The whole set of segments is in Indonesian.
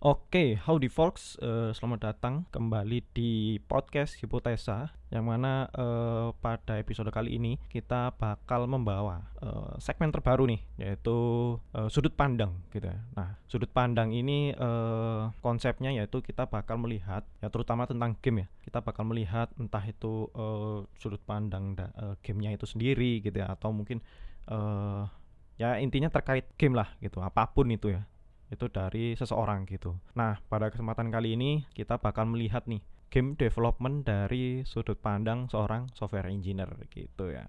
Oke, howdy folks, uh, selamat datang kembali di podcast Hipotesa yang mana uh, pada episode kali ini kita bakal membawa uh, segmen terbaru nih yaitu uh, sudut pandang gitu ya. Nah, sudut pandang ini uh, konsepnya yaitu kita bakal melihat ya terutama tentang game ya. Kita bakal melihat entah itu uh, sudut pandang uh, gamenya itu sendiri gitu ya atau mungkin uh, ya intinya terkait game lah gitu, apa pun itu ya itu dari seseorang gitu. Nah, pada kesempatan kali ini kita bakal melihat nih game development dari sudut pandang seorang software engineer gitu ya.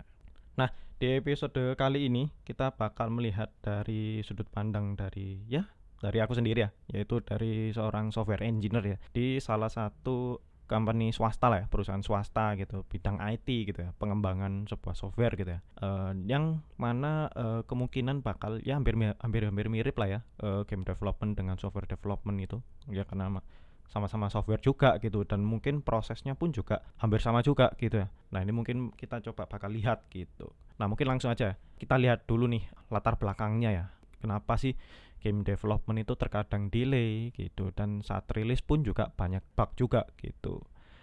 Nah, di episode kali ini kita bakal melihat dari sudut pandang dari ya dari aku sendiri ya, yaitu dari seorang software engineer ya di salah satu company swasta lah ya, perusahaan swasta gitu, bidang IT gitu ya, pengembangan sebuah software gitu ya. Uh, yang mana uh, kemungkinan bakal ya hampir hampir hampir mirip lah ya uh, game development dengan software development itu. Ya karena sama-sama software juga gitu dan mungkin prosesnya pun juga hampir sama juga gitu ya. Nah, ini mungkin kita coba bakal lihat gitu. Nah, mungkin langsung aja kita lihat dulu nih latar belakangnya ya. Kenapa sih game development itu terkadang delay gitu dan saat rilis pun juga banyak bug juga gitu.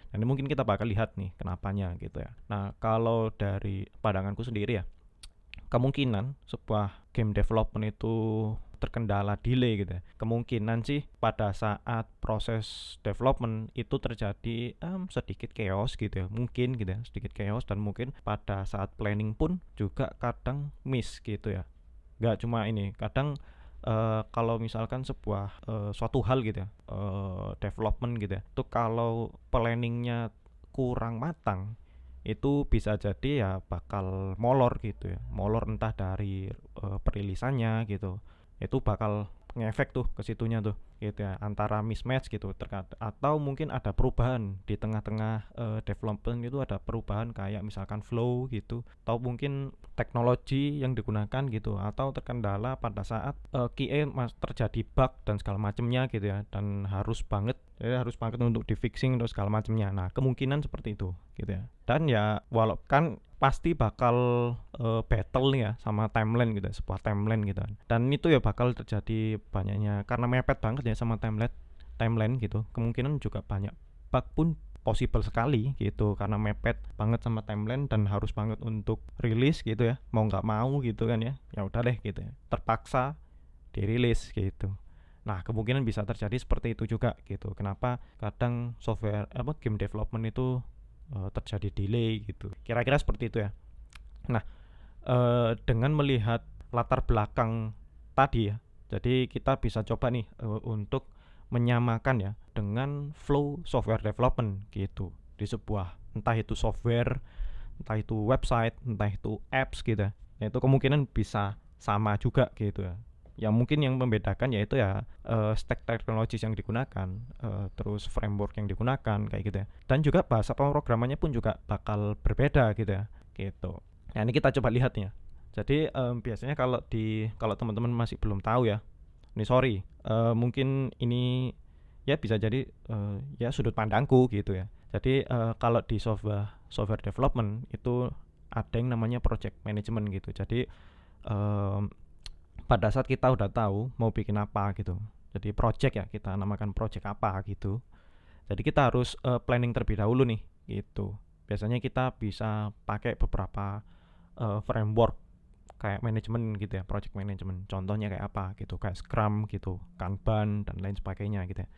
Dan mungkin kita bakal lihat nih kenapanya gitu ya. Nah, kalau dari pandanganku sendiri ya, kemungkinan sebuah game development itu terkendala delay gitu ya. Kemungkinan sih pada saat proses development itu terjadi um, sedikit chaos gitu ya. Mungkin gitu ya, sedikit chaos dan mungkin pada saat planning pun juga kadang miss gitu ya. Gak cuma ini, kadang uh, kalau misalkan sebuah uh, suatu hal gitu ya uh, development gitu ya itu kalau planningnya kurang matang itu bisa jadi ya bakal molor gitu ya. Molor entah dari uh, perilisannya gitu. Itu bakal ngefek tuh ke situnya tuh gitu ya antara mismatch gitu terkait atau mungkin ada perubahan di tengah-tengah uh, development itu ada perubahan kayak misalkan flow gitu atau mungkin teknologi yang digunakan gitu atau terkendala pada saat uh, QA mas terjadi bug dan segala macamnya gitu ya dan harus banget ya harus banget untuk di fixing untuk segala macamnya nah kemungkinan seperti itu gitu ya. Dan ya walau kan pasti bakal uh, battle nih ya sama timeline gitu sebuah timeline gitu dan itu ya bakal terjadi banyaknya karena mepet banget ya sama timeline timeline gitu. Kemungkinan juga banyak bug pun possible sekali gitu karena mepet banget sama timeline dan harus banget untuk rilis gitu ya. Mau nggak mau gitu kan ya ya udah deh gitu ya. Terpaksa dirilis gitu. Nah kemungkinan bisa terjadi seperti itu juga gitu. Kenapa kadang software apa game development itu uh, terjadi delay gitu. Kira-kira seperti itu ya. Nah, uh, dengan melihat latar belakang tadi ya, jadi kita bisa coba nih uh, untuk menyamakan ya dengan flow software development gitu di sebuah entah itu software, entah itu website, entah itu apps gitu ya. Itu kemungkinan bisa sama juga gitu ya yang mungkin yang membedakan yaitu ya uh, stack teknologis yang digunakan uh, terus framework yang digunakan kayak gitu ya. Dan juga bahasa pemrogramannya pun juga bakal berbeda gitu ya. Gitu. Nah ini kita coba lihat ya. Jadi um, biasanya kalau di kalau teman-teman masih belum tahu ya ini sorry uh, mungkin ini ya bisa jadi uh, ya sudut pandangku gitu ya. Jadi uh, kalau di software software development itu ada yang namanya project management gitu. Jadi um, pada saat kita udah tahu mau bikin apa gitu. Jadi project ya kita namakan project apa gitu. Jadi kita harus uh, planning terlebih dahulu nih gitu. Biasanya kita bisa pakai beberapa uh, framework kayak manajemen gitu ya project management. Contohnya kayak apa gitu kayak scrum gitu kanban dan lain sebagainya gitu ya.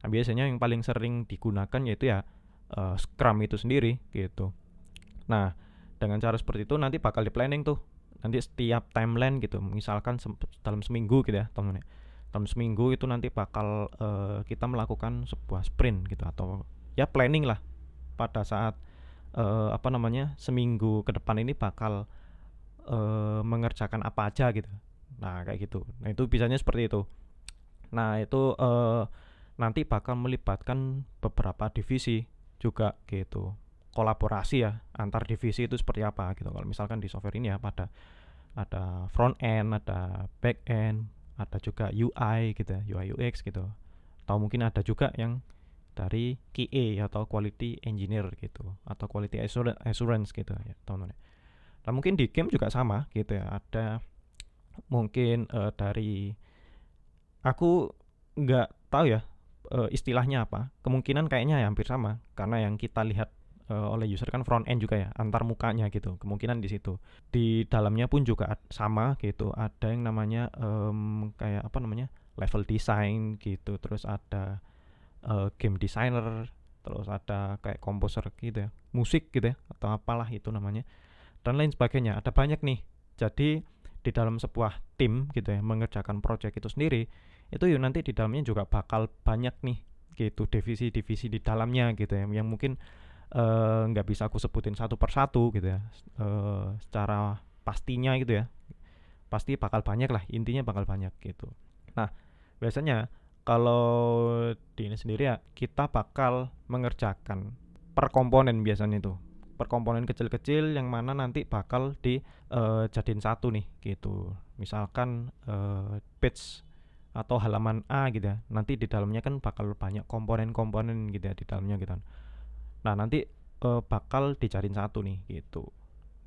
Nah biasanya yang paling sering digunakan yaitu ya uh, scrum itu sendiri gitu. Nah dengan cara seperti itu nanti bakal di planning tuh nanti setiap timeline gitu misalkan se dalam seminggu gitu ya teman-teman dalam seminggu itu nanti bakal uh, kita melakukan sebuah sprint gitu atau ya planning lah. Pada saat uh, apa namanya seminggu ke depan ini bakal uh, mengerjakan apa aja gitu. Nah kayak gitu. Nah itu bisanya seperti itu. Nah itu uh, nanti bakal melibatkan beberapa divisi juga gitu kolaborasi ya antar divisi itu seperti apa gitu. Kalau misalkan di software ini ya pada ada front end ada back end ada juga UI gitu ya UI UX gitu. Atau mungkin ada juga yang dari QA atau quality engineer gitu atau quality assurance gitu ya teman-teman nah mungkin di game juga sama gitu ya ada mungkin uh, dari aku nggak tahu ya uh, istilahnya apa. Kemungkinan kayaknya ya hampir sama karena yang kita lihat uh, oleh user kan front end juga ya antar mukanya gitu kemungkinan di situ. Di dalamnya pun juga sama gitu ada yang namanya um, kayak apa namanya level design gitu terus ada uh, game designer terus ada kayak komposer gitu ya musik gitu ya atau apalah itu namanya dan lain sebagainya. Ada banyak nih. Jadi di dalam sebuah tim gitu ya mengerjakan project itu sendiri itu yuk nanti di dalamnya juga bakal banyak nih gitu divisi-divisi di dalamnya gitu ya yang mungkin nggak uh, bisa aku sebutin satu persatu gitu ya. Uh, secara pastinya gitu ya. Pasti bakal banyak lah intinya bakal banyak gitu. Nah biasanya kalau di ini sendiri ya kita bakal mengerjakan per komponen biasanya itu. Per komponen kecil-kecil yang mana nanti bakal dijadiin uh, satu nih gitu. Misalkan uh, page atau halaman A gitu ya. Nanti di dalamnya kan bakal banyak komponen-komponen gitu ya di dalamnya gitu nah nanti uh, bakal dijadiin satu nih gitu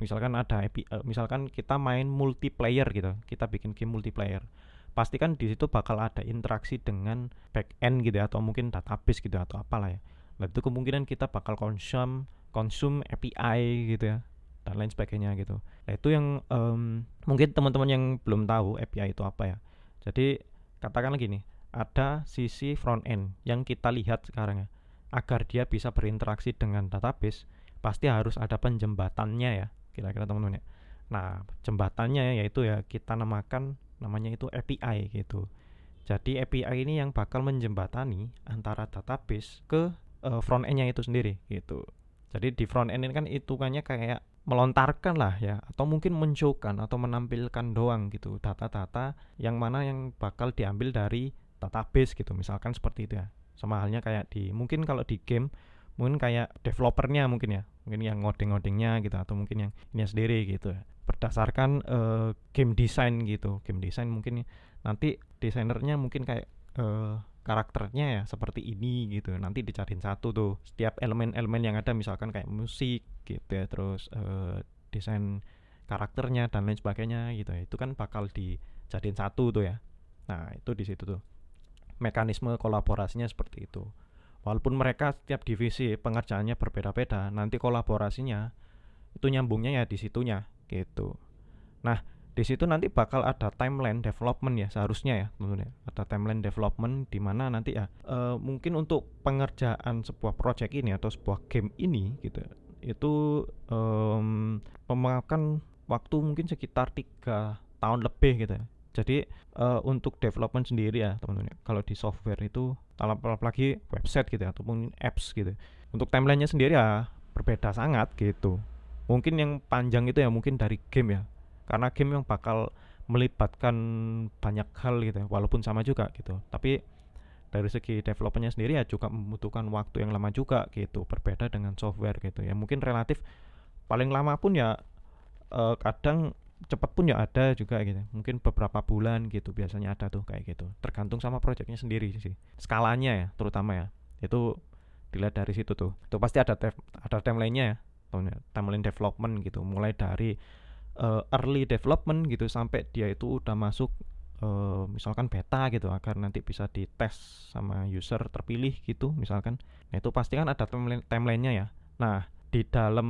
misalkan ada API, uh, misalkan kita main multiplayer gitu kita bikin game multiplayer pastikan di situ bakal ada interaksi dengan back end gitu ya atau mungkin database gitu atau apalah ya nah itu kemungkinan kita bakal konsum konsum API gitu ya dan lain sebagainya gitu. Nah itu yang um, mungkin teman-teman yang belum tahu API itu apa ya. Jadi katakan lagi nih, ada sisi front end yang kita lihat sekarang ya. Agar dia bisa berinteraksi dengan database, pasti harus ada penjembatannya ya, kira-kira teman-teman ya. Nah, jembatannya yaitu ya kita namakan namanya itu API gitu. Jadi API ini yang bakal menjembatani antara database ke uh, front end-nya itu sendiri gitu. Jadi di front end ini kan hitungannya kayak melontarkan lah ya atau mungkin mencokan atau menampilkan doang gitu data-data yang mana yang bakal diambil dari database gitu misalkan seperti itu ya sama halnya kayak di mungkin kalau di game mungkin kayak developernya mungkin ya mungkin yang ngoding-ngodingnya gitu atau mungkin yang ini sendiri gitu. Ya berdasarkan uh, game design gitu game design mungkin nanti desainernya mungkin kayak uh, karakternya ya seperti ini gitu. Nanti dicariin satu tuh setiap elemen-elemen yang ada misalkan kayak musik gitu ya terus uh, desain karakternya dan lain sebagainya gitu ya. Itu kan bakal dijadiin satu tuh ya. Nah itu di situ tuh mekanisme kolaborasinya seperti itu. Walaupun mereka setiap divisi pengerjaannya berbeda-beda nanti kolaborasinya itu nyambungnya ya di situnya gitu. Nah di situ nanti bakal ada timeline development ya seharusnya ya tentunya. Ada timeline development di mana nanti ya e, mungkin untuk pengerjaan sebuah project ini atau sebuah game ini gitu itu um, memakan waktu mungkin sekitar tiga tahun lebih gitu ya jadi uh, untuk development sendiri ya teman-teman kalau di software itu apalagi website gitu ya, ataupun apps gitu. Untuk timelinenya sendiri ya berbeda sangat gitu. Mungkin yang panjang itu ya mungkin dari game ya. Karena game yang bakal melibatkan banyak hal gitu ya, walaupun sama juga gitu. Tapi dari segi developernya sendiri ya juga membutuhkan waktu yang lama juga gitu berbeda dengan software gitu ya. Mungkin relatif paling lama pun ya eh, kadang cepat pun ya ada juga gitu. Mungkin beberapa bulan gitu biasanya ada tuh kayak gitu. Tergantung sama projectnya sendiri sih. Skalanya ya terutama ya. Itu dilihat dari situ tuh. Itu pasti ada ada timelinenya ya. Timeline development gitu. Mulai dari uh, early development gitu sampai dia itu udah masuk uh, misalkan beta gitu agar nanti bisa dites sama user terpilih gitu misalkan. Nah itu pasti kan ada timeline timelinenya ya. Nah di dalam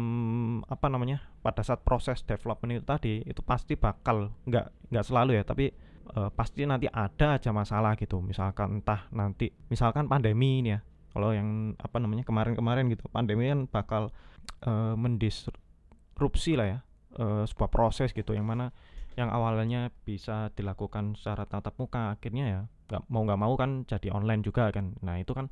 apa namanya pada saat proses development itu tadi itu pasti bakal nggak nggak selalu ya tapi uh, pasti nanti ada aja masalah gitu. Misalkan entah nanti misalkan pandemi ini ya. Kalau yang apa namanya kemarin-kemarin gitu pandemi kan bakal uh, mendisrupsi lah ya uh, sebuah proses gitu yang mana yang awalnya bisa dilakukan secara tatap muka akhirnya ya nggak mau nggak mau kan jadi online juga kan. Nah itu kan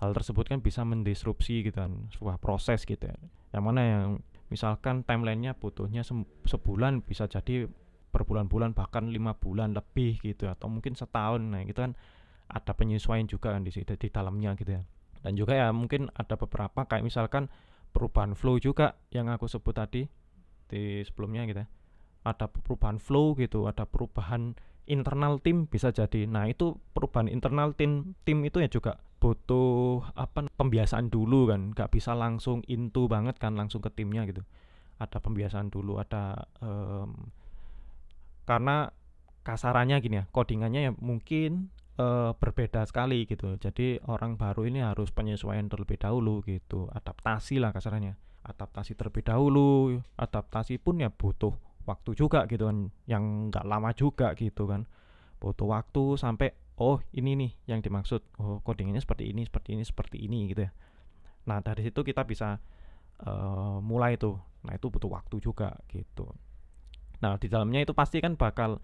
hal tersebut kan bisa mendisrupsi gitu kan sebuah proses gitu ya. Yang mana yang misalkan timelinenya butuhnya sebulan bisa jadi berbulan-bulan bahkan lima bulan lebih gitu atau mungkin setahun. Nah itu kan ada penyesuaian juga kan di di dalamnya gitu ya. Dan juga ya mungkin ada beberapa kayak misalkan perubahan flow juga yang aku sebut tadi di sebelumnya gitu ya. Ada perubahan flow gitu ada perubahan internal tim bisa jadi. Nah itu perubahan internal tim tim itu ya juga butuh apa pembiasaan dulu kan nggak bisa langsung into banget kan langsung ke timnya gitu ada pembiasaan dulu ada um, karena kasarannya gini ya codingannya ya mungkin uh, berbeda sekali gitu. Jadi orang baru ini harus penyesuaian terlebih dahulu gitu, adaptasi lah kasarnya. Adaptasi terlebih dahulu, adaptasi pun ya butuh waktu juga gitu kan, yang nggak lama juga gitu kan. Butuh waktu sampai oh ini nih yang dimaksud, oh codingannya seperti ini, seperti ini, seperti ini gitu ya. Nah dari situ kita bisa uh, mulai tuh. Nah itu butuh waktu juga gitu. Nah di dalamnya itu pasti kan bakal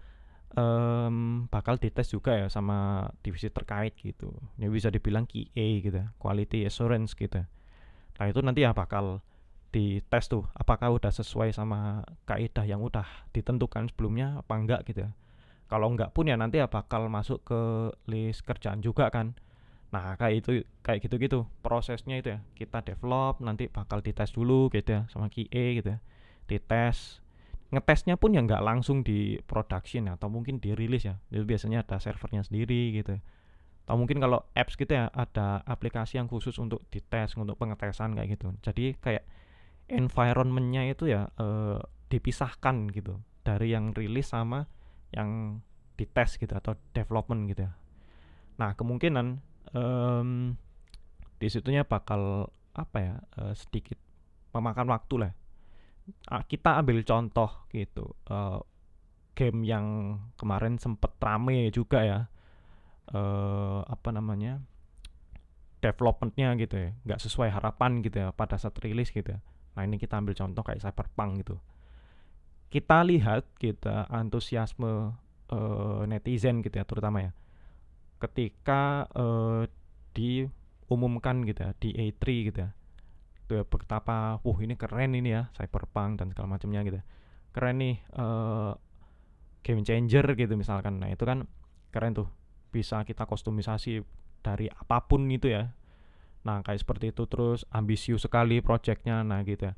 um, bakal dites juga ya sama divisi terkait gitu. Ya bisa dibilang QA gitu, quality assurance gitu. Nah itu nanti ya bakal dites tuh apakah udah sesuai sama kaidah yang udah ditentukan sebelumnya apa enggak gitu ya. Kalau enggak pun ya nanti ya bakal masuk ke list kerjaan juga kan. Nah kayak itu kayak gitu-gitu prosesnya itu ya. Kita develop nanti bakal dites dulu gitu ya sama QA gitu ya. Dites. Ngetesnya pun ya nggak langsung di production ya, atau mungkin dirilis ya. Itu biasanya ada servernya sendiri gitu atau mungkin kalau apps gitu ya ada aplikasi yang khusus untuk dites untuk pengetesan kayak gitu. Jadi kayak environmentnya itu ya eh, dipisahkan gitu. Dari yang rilis sama yang dites gitu atau development gitu ya. Nah kemungkinan um, di situnya bakal apa ya uh, sedikit memakan waktu lah. Kita ambil contoh gitu uh, game yang kemarin sempet rame juga ya uh, apa namanya developmentnya gitu ya. Nggak sesuai harapan gitu ya pada saat rilis gitu ya. Nah ini kita ambil contoh kayak cyberpunk gitu kita lihat kita antusiasme uh, netizen gitu ya terutama ya ketika uh, diumumkan gitu ya di A3 gitu ya gitu ya betapa wah ini keren ini ya cyberpunk dan segala macamnya gitu keren nih uh, game changer gitu misalkan. Nah itu kan keren tuh bisa kita kostumisasi dari apa pun itu ya. Nah kayak seperti itu terus ambisius sekali projectnya nah gitu ya.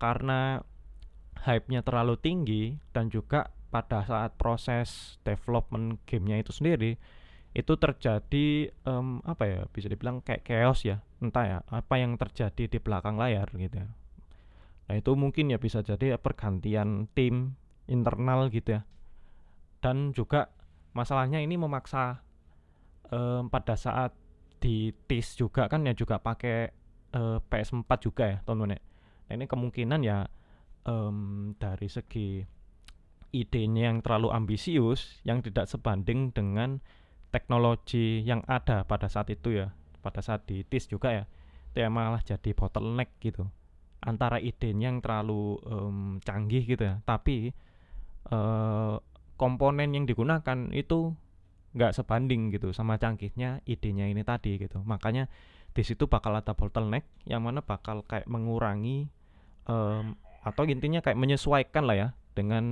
Karena hype-nya terlalu tinggi dan juga pada saat proses development gamenya itu sendiri itu terjadi um, apa ya bisa dibilang kayak chaos ya. Entah ya apa yang terjadi di belakang layar gitu ya. Nah itu mungkin ya bisa jadi pergantian tim internal gitu ya. Dan juga masalahnya ini memaksa um, pada saat di TIS juga kan ya juga pakai uh, PS4 juga ya teman-teman ya. nah ini kemungkinan ya um, dari segi idenya yang terlalu ambisius yang tidak sebanding dengan teknologi yang ada pada saat itu ya pada saat di TIS juga ya itu ya malah jadi bottleneck gitu. Antara idenya yang terlalu um, canggih gitu ya tapi uh, komponen yang digunakan itu nggak sebanding gitu sama canggihnya idenya ini tadi gitu. Makanya di situ bakal ada bottleneck yang mana bakal kayak mengurangi um, atau intinya kayak menyesuaikan lah ya dengan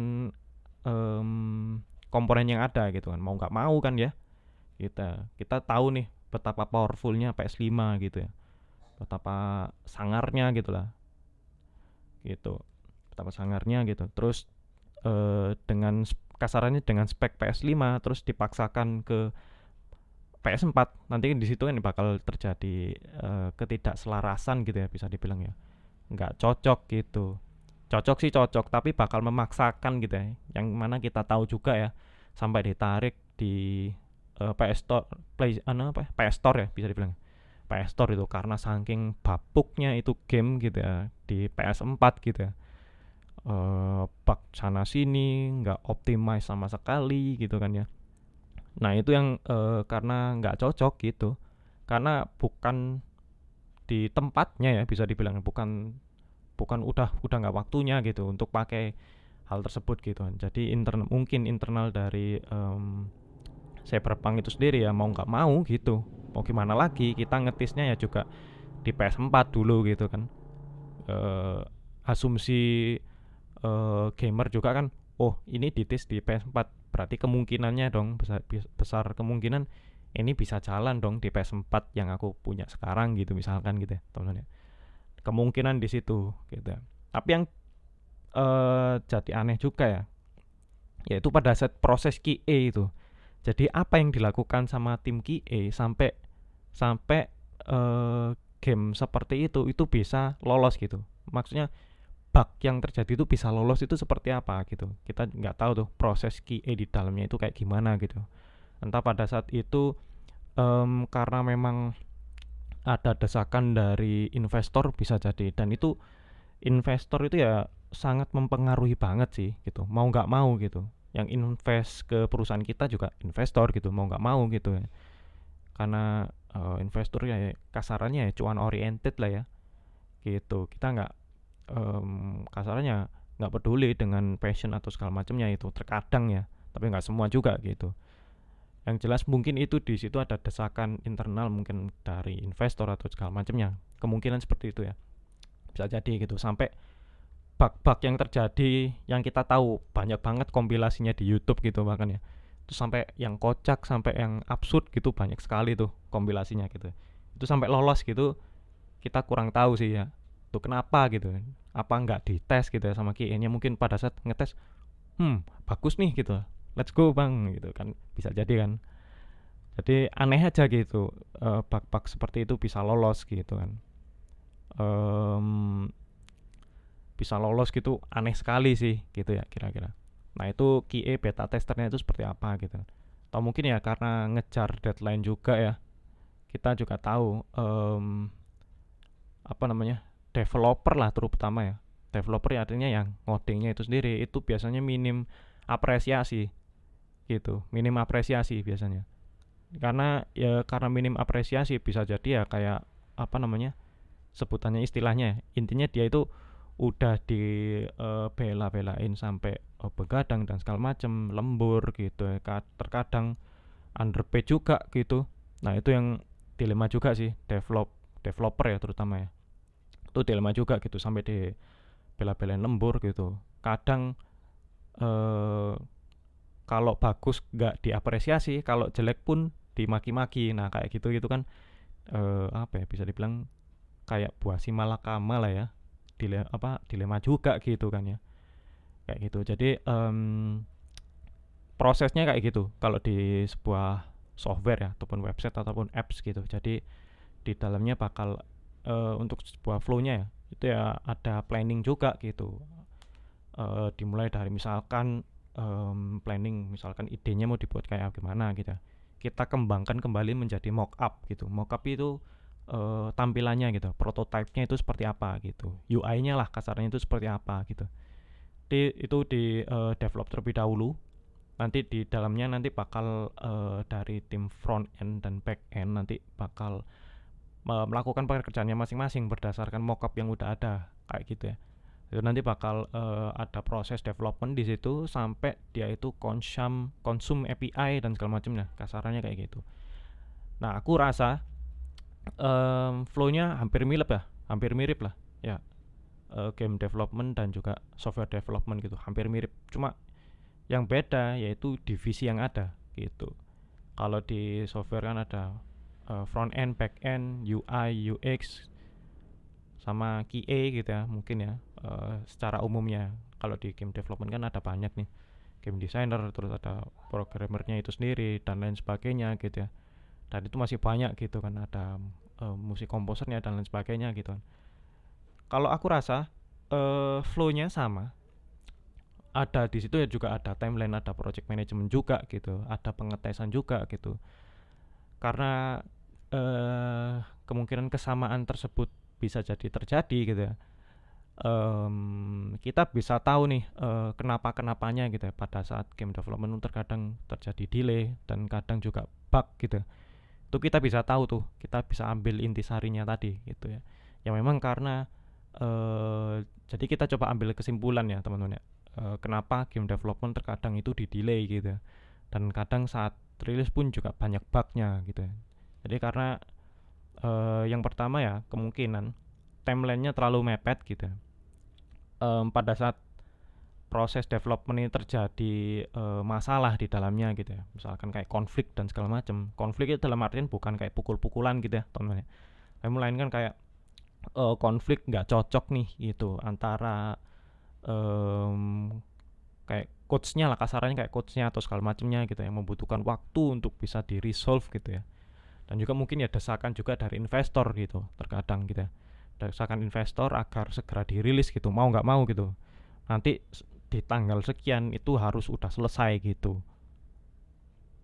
um, komponen yang ada gitu kan. Mau nggak mau kan ya kita kita tahu nih betapa powerfulnya PS5 gitu ya. Betapa sangarnya gitu lah. Gitu. Betapa sangarnya gitu. Terus eh, dengan kasarannya dengan spek PS5 terus dipaksakan ke PS4 nanti di situ kan bakal terjadi uh, ketidakselarasan gitu ya bisa dibilang ya. Nggak cocok gitu cocok sih cocok tapi bakal memaksakan gitu ya. Yang mana kita tahu juga ya sampai ditarik di uh, PS Store Play ano apa PS Store ya bisa dibilang. PS Store itu karena saking bapuknya itu game gitu ya di PS4 gitu ya. Uh, bug sana sini nggak optimize sama sekali gitu kan ya. Nah itu yang uh, karena nggak cocok gitu karena bukan di tempatnya ya bisa dibilang bukan bukan udah udah nggak waktunya gitu untuk pakai hal tersebut gitu. Jadi internal mungkin internal dari um, Cyberpunk itu sendiri ya mau nggak mau gitu. Mau gimana lagi? Kita ngetisnya ya juga di PS4 dulu gitu kan. Uh, asumsi uh, gamer juga kan oh ini ditis di PS4 berarti kemungkinannya dong besar, besar kemungkinan ini bisa jalan dong di PS4 yang aku punya sekarang gitu misalkan gitu ya teman-teman ya kemungkinan di situ gitu tapi yang uh, jadi aneh juga ya yaitu pada saat proses QA itu jadi apa yang dilakukan sama tim QA sampai sampai uh, game seperti itu itu bisa lolos gitu. Maksudnya bug yang terjadi itu bisa lolos itu seperti apa gitu. Kita nggak tahu tuh proses QA di dalamnya itu kayak gimana gitu. Entah pada saat itu um, karena memang ada desakan dari investor bisa jadi. Dan itu investor itu ya sangat mempengaruhi banget sih gitu. Mau nggak mau gitu. Yang invest ke perusahaan kita juga investor gitu. Mau nggak mau gitu. Ya karena uh, investor ya kasarannya ya cuan oriented lah ya gitu. Kita nggak um, kasarannya nggak peduli dengan passion atau segala macamnya itu terkadang ya tapi nggak semua juga gitu yang jelas mungkin itu di situ ada desakan internal mungkin dari investor atau segala macamnya. Kemungkinan seperti itu ya. Bisa jadi gitu. Sampai bug-bug yang terjadi yang kita tahu banyak banget kompilasinya di YouTube gitu bahkan ya. Itu sampai yang kocak sampai yang absurd gitu banyak sekali tuh kompilasinya gitu. Itu sampai lolos gitu kita kurang tahu sih ya. Tuh kenapa gitu? Apa nggak dites gitu ya sama QA nya mungkin pada saat ngetes hmm bagus nih gitu let's go bang gitu kan. Bisa jadi kan. Jadi aneh aja gitu uh, bug-bug seperti itu bisa lolos gitu kan. Um, bisa lolos gitu aneh sekali sih gitu ya kira-kira. Nah itu QA beta testernya itu seperti apa gitu. Atau mungkin ya karena ngejar deadline juga ya. Kita juga tahu um, apa namanya developer lah terutama ya. Developer ya artinya yang ngodingnya itu sendiri. Itu biasanya minim apresiasi gitu. Minim apresiasi biasanya. Karena ya karena minim apresiasi bisa jadi ya kayak apa namanya sebutannya istilahnya intinya dia itu udah di uh, bela-belain sampai uh, begadang dan segala macam lembur gitu ya. Terkadang underpay juga gitu. Nah itu yang dilema juga sih develop developer ya terutama ya. Itu dilema juga gitu sampai di bela-belain lembur gitu. Kadang uh, kalau bagus nggak diapresiasi kalau jelek pun dimaki-maki. Nah kayak gitu gitu kan uh, apa ya bisa dibilang kayak buah si malakama lah ya. Dilema apa dilema juga gitu kan ya. Kayak gitu. Jadi um, prosesnya kayak gitu. Kalau di sebuah software ya ataupun website ataupun apps gitu. Jadi di dalamnya bakal uh, untuk sebuah flownya ya itu ya ada planning juga gitu. Uh, dimulai dari misalkan um, planning misalkan idenya mau dibuat kayak gimana gitu. Kita kembangkan kembali menjadi mock up gitu. Mock up itu uh, tampilannya gitu prototipenya itu seperti apa gitu. UI-nya lah kasarnya itu seperti apa gitu. Di, itu di uh, develop terlebih dahulu. Nanti di dalamnya nanti bakal uh, dari tim front end dan back end nanti bakal melakukan pekerjaannya masing-masing berdasarkan mockup yang udah ada kayak gitu ya itu nanti bakal uh, ada proses development di situ sampai dia itu konsum konsum API dan segala macamnya. Kasarannya kayak gitu. Nah aku rasa um, flownya hampir mirip ya hampir mirip lah. Ya uh, game development dan juga software development gitu. Hampir mirip. Cuma yang beda yaitu divisi yang ada gitu. Kalau di software kan ada uh, front end back end UI UX sama QA gitu ya mungkin ya uh, secara umumnya. Kalau di game development kan ada banyak nih. Game designer terus ada programmernya itu sendiri dan lain sebagainya gitu ya. Dan itu masih banyak gitu kan ada uh, musik komposernya dan lain sebagainya gitu kan. Kalau aku rasa uh, flownya sama. Ada di situ ya juga ada timeline ada project management juga gitu ada pengetesan juga gitu. Karena uh, kemungkinan kesamaan tersebut bisa jadi terjadi gitu ya um, kita bisa tahu nih uh, kenapa kenapanya gitu ya pada saat game development terkadang terjadi delay dan kadang juga bug gitu. Itu kita bisa tahu tuh kita bisa ambil intisarinya tadi gitu ya. Yang memang karena uh, jadi kita coba ambil kesimpulan ya teman-teman ya uh, kenapa game development terkadang itu di delay gitu ya. dan kadang saat rilis pun juga banyak bugnya gitu ya. Jadi karena uh, yang pertama ya kemungkinan timelinenya terlalu mepet gitu. Um, pada saat proses development ini terjadi uh, masalah di dalamnya gitu ya. Misalkan kayak konflik dan segala macam konflik itu dalam artian bukan kayak pukul-pukulan gitu ya teman-teman ya. Tapi melainkan kayak uh, konflik nggak cocok nih gitu antara um, kayak coachnya lah kasarannya kayak coachnya atau segala macamnya gitu yang membutuhkan waktu untuk bisa di resolve gitu ya. Dan juga mungkin ya desakan juga dari investor gitu terkadang gitu ya desakan investor agar segera dirilis gitu mau nggak mau gitu nanti di tanggal sekian itu harus udah selesai gitu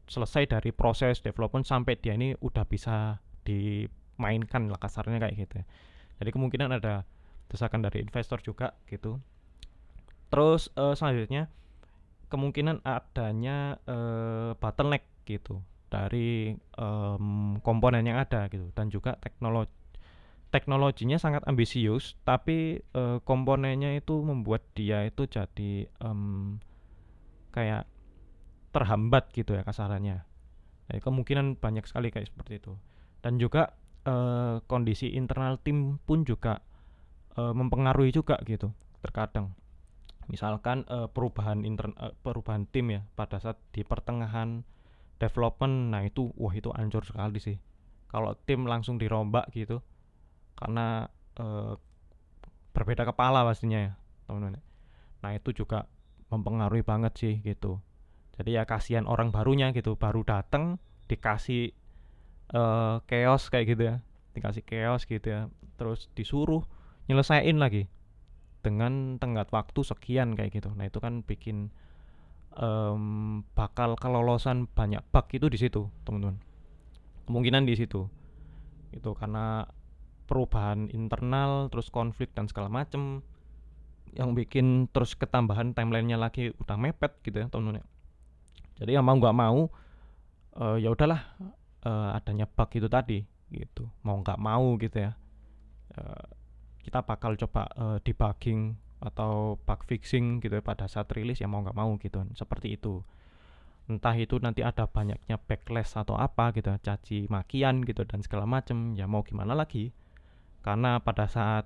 selesai dari proses development sampai dia ini udah bisa dimainkan lah kasarnya kayak gitu ya. Jadi kemungkinan ada desakan dari investor juga gitu. Terus uh, selanjutnya kemungkinan adanya uh, bottleneck gitu dari um, komponen yang ada gitu dan juga teknologi teknologinya sangat ambisius tapi uh, komponennya itu membuat dia itu jadi um, kayak terhambat gitu ya kasarannya. Jadi kemungkinan banyak sekali kayak seperti itu. Dan juga uh, kondisi internal tim pun juga uh, mempengaruhi juga gitu terkadang. Misalkan uh, perubahan intern uh, perubahan tim ya pada saat di pertengahan development nah itu wah itu ancur sekali sih. Kalau tim langsung dirombak gitu karena e, berbeda kepala pastinya ya teman-teman nah itu juga mempengaruhi banget sih gitu. Jadi ya kasihan orang barunya gitu. Baru datang dikasih e, chaos kayak gitu ya. Dikasih chaos gitu ya. Terus disuruh nyelesain lagi dengan tenggat waktu sekian kayak gitu. Nah itu kan bikin um, bakal kelolosan banyak bug itu di situ teman-teman. Kemungkinan di situ. Itu karena perubahan internal terus konflik dan segala macem yang bikin terus ketambahan timelinenya lagi udah mepet gitu ya teman-teman jadi yang mau nggak mau uh, ya udahlah uh, adanya bug itu tadi gitu. Mau nggak mau gitu ya uh, kita bakal coba uh, debugging atau bug fixing gitu ya pada saat rilis ya mau nggak mau gitu. Seperti itu. Entah itu nanti ada banyaknya backlash atau apa gitu caci makian gitu dan segala macem ya mau gimana lagi karena pada saat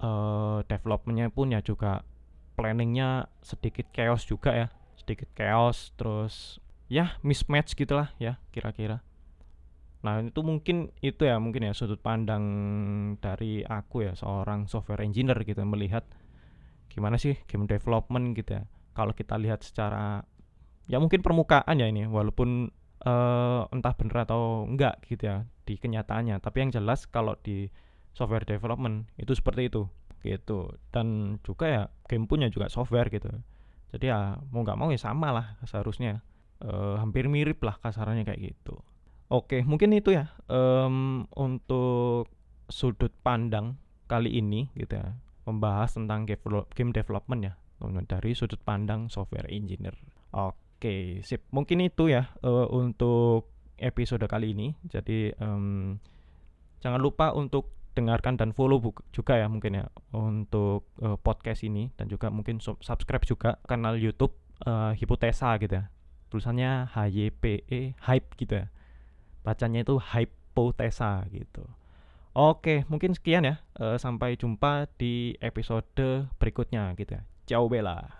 uh, developmentnya pun ya juga planningnya sedikit chaos juga ya sedikit chaos terus ya mismatch gitulah ya kira-kira. Nah itu mungkin itu ya mungkin ya sudut pandang dari aku ya seorang software engineer gitu melihat gimana sih game development gitu ya. Kalau kita lihat secara ya mungkin permukaan ya ini walaupun uh, entah bener atau enggak gitu ya di kenyataannya. Tapi yang jelas kalau di software development. Itu seperti itu gitu. Dan juga ya game punya juga software gitu. Jadi ya mau nggak mau ya sama lah seharusnya. E, hampir mirip lah kasarannya kayak gitu. Oke mungkin itu ya. Um, untuk sudut pandang kali ini gitu ya membahas tentang game development ya. Dari sudut pandang software engineer. Oke sip. Mungkin itu ya uh, untuk episode kali ini. Jadi um, jangan lupa untuk dengarkan dan follow juga ya mungkin ya untuk uh, podcast ini dan juga mungkin subscribe juga kanal YouTube uh, Hipotesa gitu ya. Tulisannya H Y P E hype gitu ya. Bacanya itu Hypotesa gitu. Oke, mungkin sekian ya. Uh, sampai jumpa di episode berikutnya gitu ya. Ciao Bella.